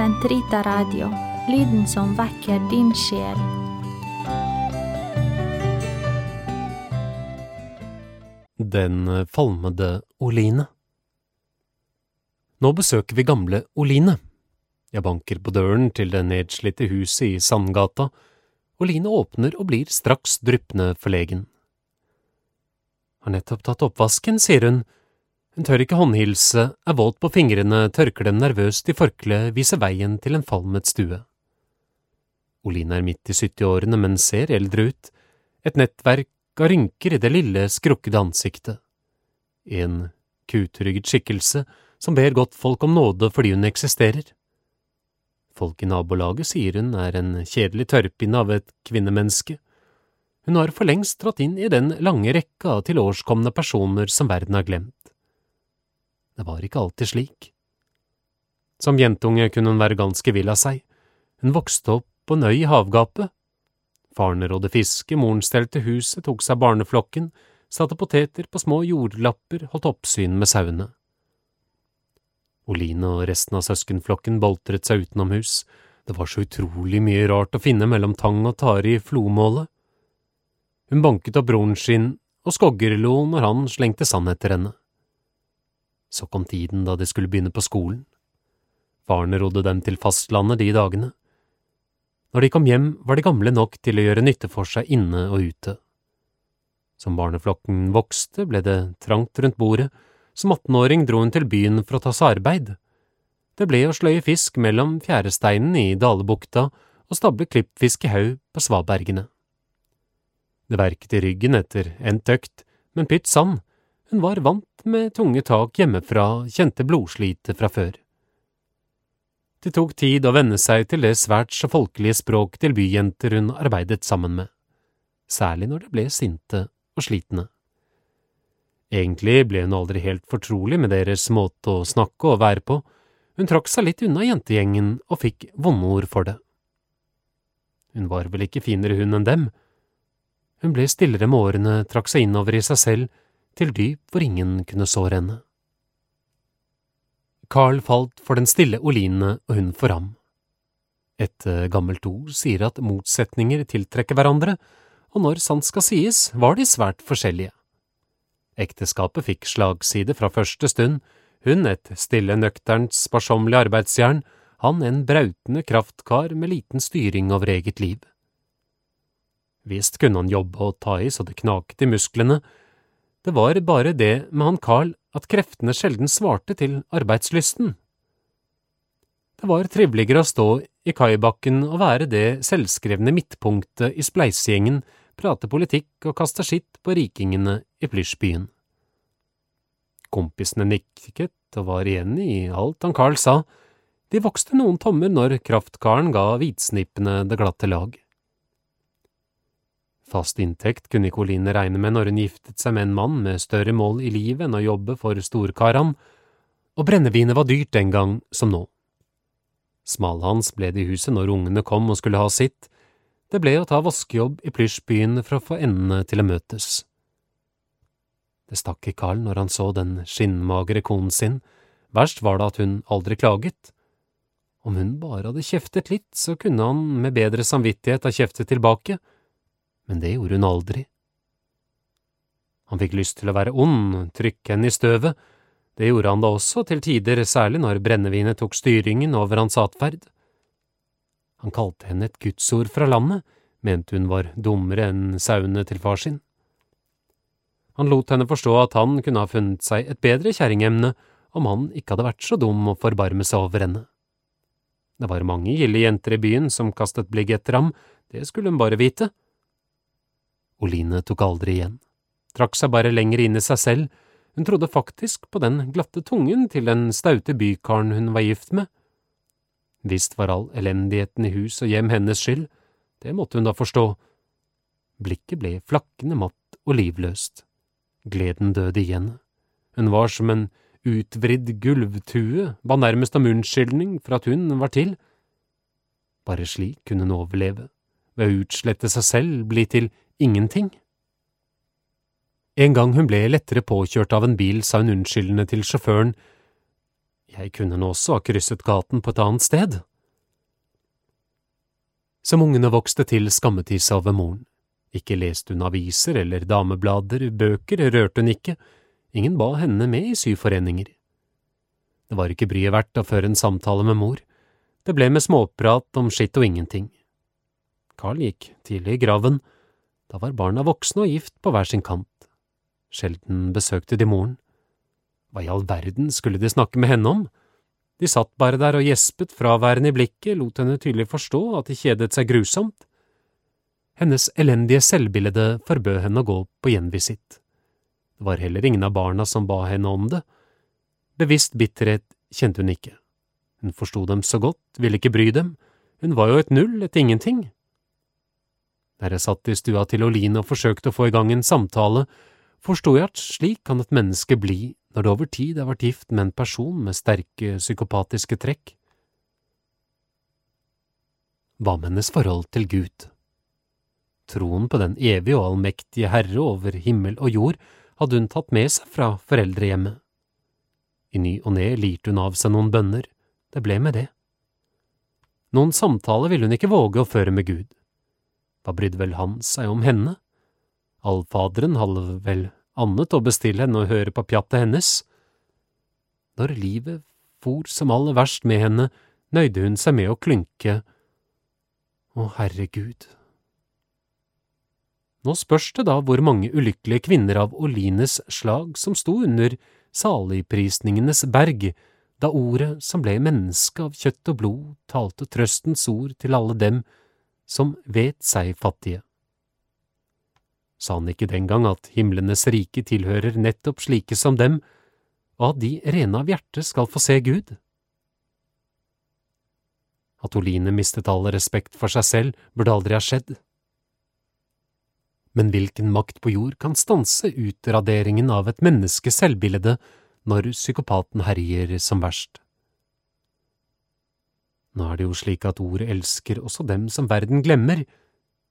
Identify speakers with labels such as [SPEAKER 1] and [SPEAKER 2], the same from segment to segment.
[SPEAKER 1] Sentrita Radio, lyden som vekker din sjel.
[SPEAKER 2] Den falmede Oline. Nå besøker vi gamle Oline. Jeg banker på døren til det nedslitte huset i Sandgata. Oline åpner og blir straks dryppende forlegen. Har nettopp tatt oppvasken, sier hun. Hun tør ikke håndhilse, er våt på fingrene, tørker dem nervøst i forkleet, viser veien til en falmet stue. Oline er midt i syttiårene, men ser eldre ut, et nettverk av rynker i det lille, skrukkede ansiktet. En kutrygget skikkelse som ber godt folk om nåde fordi hun eksisterer. Folk i nabolaget sier hun er en kjedelig tørrpinne av et kvinnemenneske. Hun har for lengst trådt inn i den lange rekka av tilårskomne personer som verden har glemt. Det var ikke alltid slik. Som jentunge kunne hun være ganske vill av seg. Hun vokste opp på en øy i havgapet. Faren rådde fiske, moren stelte huset, tok seg barneflokken, satte poteter på små jordlapper, holdt oppsyn med sauene. Oline og resten av søskenflokken boltret seg utenomhus, det var så utrolig mye rart å finne mellom tang og tare i flomålet. Hun banket opp broren sin og skoggerlo når han slengte sand etter henne. Så kom tiden da de skulle begynne på skolen. Faren rodde dem til fastlandet de dagene. Når de kom hjem, var de gamle nok til å gjøre nytte for seg inne og ute. Som barneflokken vokste, ble det trangt rundt bordet, som attenåring dro hun til byen for å ta seg arbeid. Det ble å sløye fisk mellom fjæresteinene i Dalebukta og stable klippfisk i haug på svabergene. Det verket i ryggen etter endt økt, men pytt sann, hun var vant med tunge tak hjemmefra, kjente blodslitet fra før. Det tok tid å venne seg til det svært så folkelige språk til byjenter hun arbeidet sammen med, særlig når de ble sinte og slitne. Egentlig ble hun aldri helt fortrolig med deres måte å snakke og være på, hun trakk seg litt unna jentegjengen og fikk vondord for det. Hun var vel ikke finere hun enn dem. Hun ble stillere med årene, trakk seg innover i seg selv, til dyp hvor ingen kunne såre henne. Carl falt for den stille Oline og hun for ham. Et eh, gammelt ord sier at motsetninger tiltrekker hverandre, og når sant skal sies, var de svært forskjellige. Ekteskapet fikk slagside fra første stund, hun et stille, nøkternt, sparsommelig arbeidsjern, han en brautende kraftkar med liten styring over eget liv. Visst kunne han jobbe og ta i så det knaket i musklene, det var bare det med han Carl at kreftene sjelden svarte til arbeidslysten. Det var triveligere å stå i kaibakken og være det selvskrevne midtpunktet i spleisegjengen, prate politikk og kaste skitt på rikingene i plysjbyen. Kompisene nikket og var enig i alt han Carl sa, de vokste noen tommer når kraftkaren ga hvitsnippene det glatte lag. Fast inntekt kunne Nicoline regne med når hun giftet seg med en mann med større mål i livet enn å jobbe for storkaran, og brennevinet var dyrt den gang som nå. Smalhans ble det i huset når ungene kom og skulle ha sitt, det ble å ta vaskejobb i plysjbyen for å få endene til å møtes. Det stakk i Carl når han så den skinnmagre konen sin, verst var det at hun aldri klaget. Om hun bare hadde kjeftet litt, så kunne han med bedre samvittighet ha kjeftet tilbake men det gjorde hun aldri. Han fikk lyst til å være ond, trykke henne i støvet, det gjorde han da også til tider, særlig når brennevinet tok styringen over hans atferd. Han kalte henne et gudsord fra landet, mente hun var dummere enn sauene til far sin. Han lot henne forstå at han kunne ha funnet seg et bedre kjerringemne om han ikke hadde vært så dum å forbarme seg over henne. Det var mange gilde jenter i byen som kastet blikk etter ham, det skulle hun bare vite. Oline tok aldri igjen, trakk seg bare lenger inn i seg selv, hun trodde faktisk på den glatte tungen til den staute bykaren hun var gift med. Visst var all elendigheten i hus og hjem hennes skyld, det måtte hun da forstå. Blikket ble flakkende matt og livløst. Gleden døde igjen. Hun var som en utvridd gulvtue, ba nærmest om unnskyldning for at hun var til. Bare slik kunne hun overleve, ved å utslette seg selv, bli til ingenting. En gang hun ble lettere påkjørt av en bil, sa hun unnskyldende til sjåføren, Jeg kunne nå også ha krysset gaten på et annet sted. Som ungene vokste til, skammet de seg over moren. Ikke leste hun aviser eller dameblader, bøker rørte hun ikke, ingen ba henne med i syforeninger. Det var ikke bryet verdt å føre en samtale med mor, det ble med småprat om skitt og ingenting. Carl gikk tidlig i graven, da var barna voksne og gift på hver sin kant. Sjelden besøkte de moren. Hva i all verden skulle de snakke med henne om? De satt bare der og gjespet fraværende i blikket, lot henne tydelig forstå at de kjedet seg grusomt. Hennes elendige selvbilde forbød henne å gå på gjenvisitt. Det var heller ingen av barna som ba henne om det. Bevisst bitterhet kjente hun ikke. Hun forsto dem så godt, ville ikke bry dem, hun var jo et null, et ingenting. Der jeg satt i stua til Oline og forsøkte å få i gang en samtale, forsto jeg at slik kan et menneske bli når det over tid har vært gift med en person med sterke psykopatiske trekk. Hva med hennes forhold til Gud? Troen på den evige og allmektige Herre over himmel og jord hadde hun tatt med seg fra foreldrehjemmet. I ny og ne lirte hun av seg noen bønner, det ble med det. Noen samtale ville hun ikke våge å føre med Gud. Hva brydde vel han seg om henne? Allfaderen hadde vel annet å bestille enn å høre på pjattet hennes. Når livet for som aller verst med henne, nøyde hun seg med å klynke. Å, herregud. Nå spørs det da hvor mange ulykkelige kvinner av Olines slag som sto under saligprisningenes berg, da ordet som ble menneske av kjøtt og blod, talte trøstens ord til alle dem som vet seg fattige. Sa han ikke den gang at himlenes rike tilhører nettopp slike som dem, og at de rene av hjerte skal få se Gud? At Oline mistet all respekt for seg selv, burde aldri ha skjedd. Men hvilken makt på jord kan stanse utraderingen av et menneskes selvbilde når psykopaten herjer som verst? Nå er det jo slik at ordet elsker også dem som verden glemmer,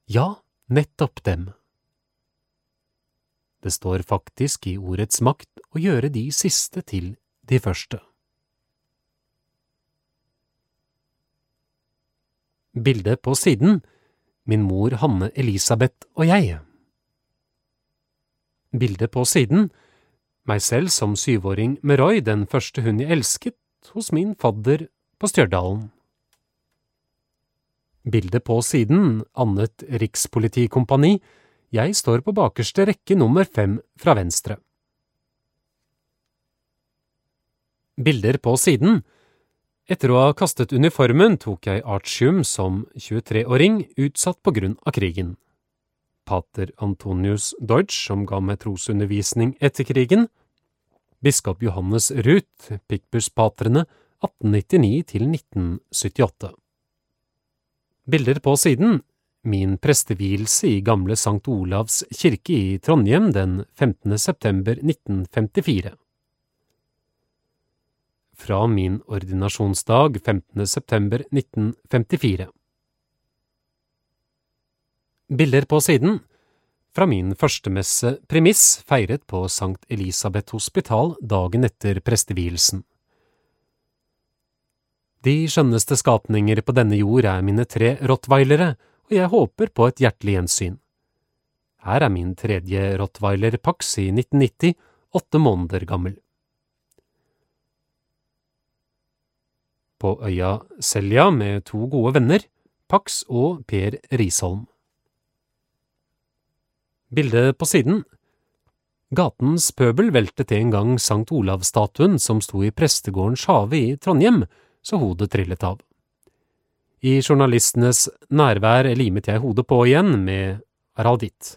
[SPEAKER 2] ja, nettopp dem. Det står faktisk i ordets makt å gjøre de siste til de første. Bilde på siden Min mor Hanne Elisabeth og jeg. Bilde på siden Meg selv som syvåring med Roy, den første hun jeg elsket, hos min fadder på Stjørdalen. Bilde på siden Annet rikspolitikompani jeg står på bakerste rekke nummer fem fra venstre. Bilder på siden Etter å ha kastet uniformen tok jeg artium som 23-åring utsatt på grunn av krigen. Pater Antonius Deutsch, som ga meg trosundervisning etter krigen, biskop Johannes Ruth, Pikbuspatrene 1899 til 1978. Bilder på siden min prestevielse i gamle Sankt Olavs kirke i Trondheim den 15. september 1954. Fra min ordinasjonsdag 15. september 1954. Bilder på siden fra min førstemesse premiss feiret på Sankt Elisabeth hospital dagen etter prestevielsen. De skjønneste skapninger på denne jord er mine tre rottweilere, og jeg håper på et hjertelig gjensyn. Her er min tredje rottweiler Pax i 1990, åtte måneder gammel. På øya Selja med to gode venner, Pax og Per Risholm. Bilde på siden Gatens pøbel veltet en gang Sankt Olav-statuen som sto i prestegårdens hage i Trondheim, så hodet trillet av. I journalistenes nærvær limet jeg hodet på igjen med aralditt.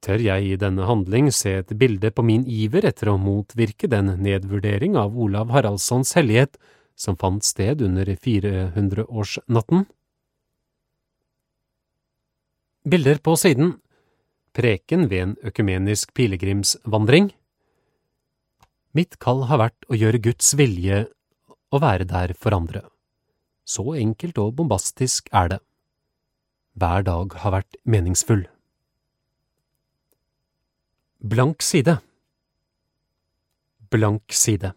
[SPEAKER 2] Tør jeg i denne handling se et bilde på min iver etter å motvirke den nedvurdering av Olav Haraldssons hellighet som fant sted under 400-årsnatten? Bilder på siden Preken ved en økumenisk pilegrimsvandring Mitt kall har vært å gjøre Guds vilje og være der for andre. Så enkelt og bombastisk er det. Hver dag har vært meningsfull. Blank side Blank side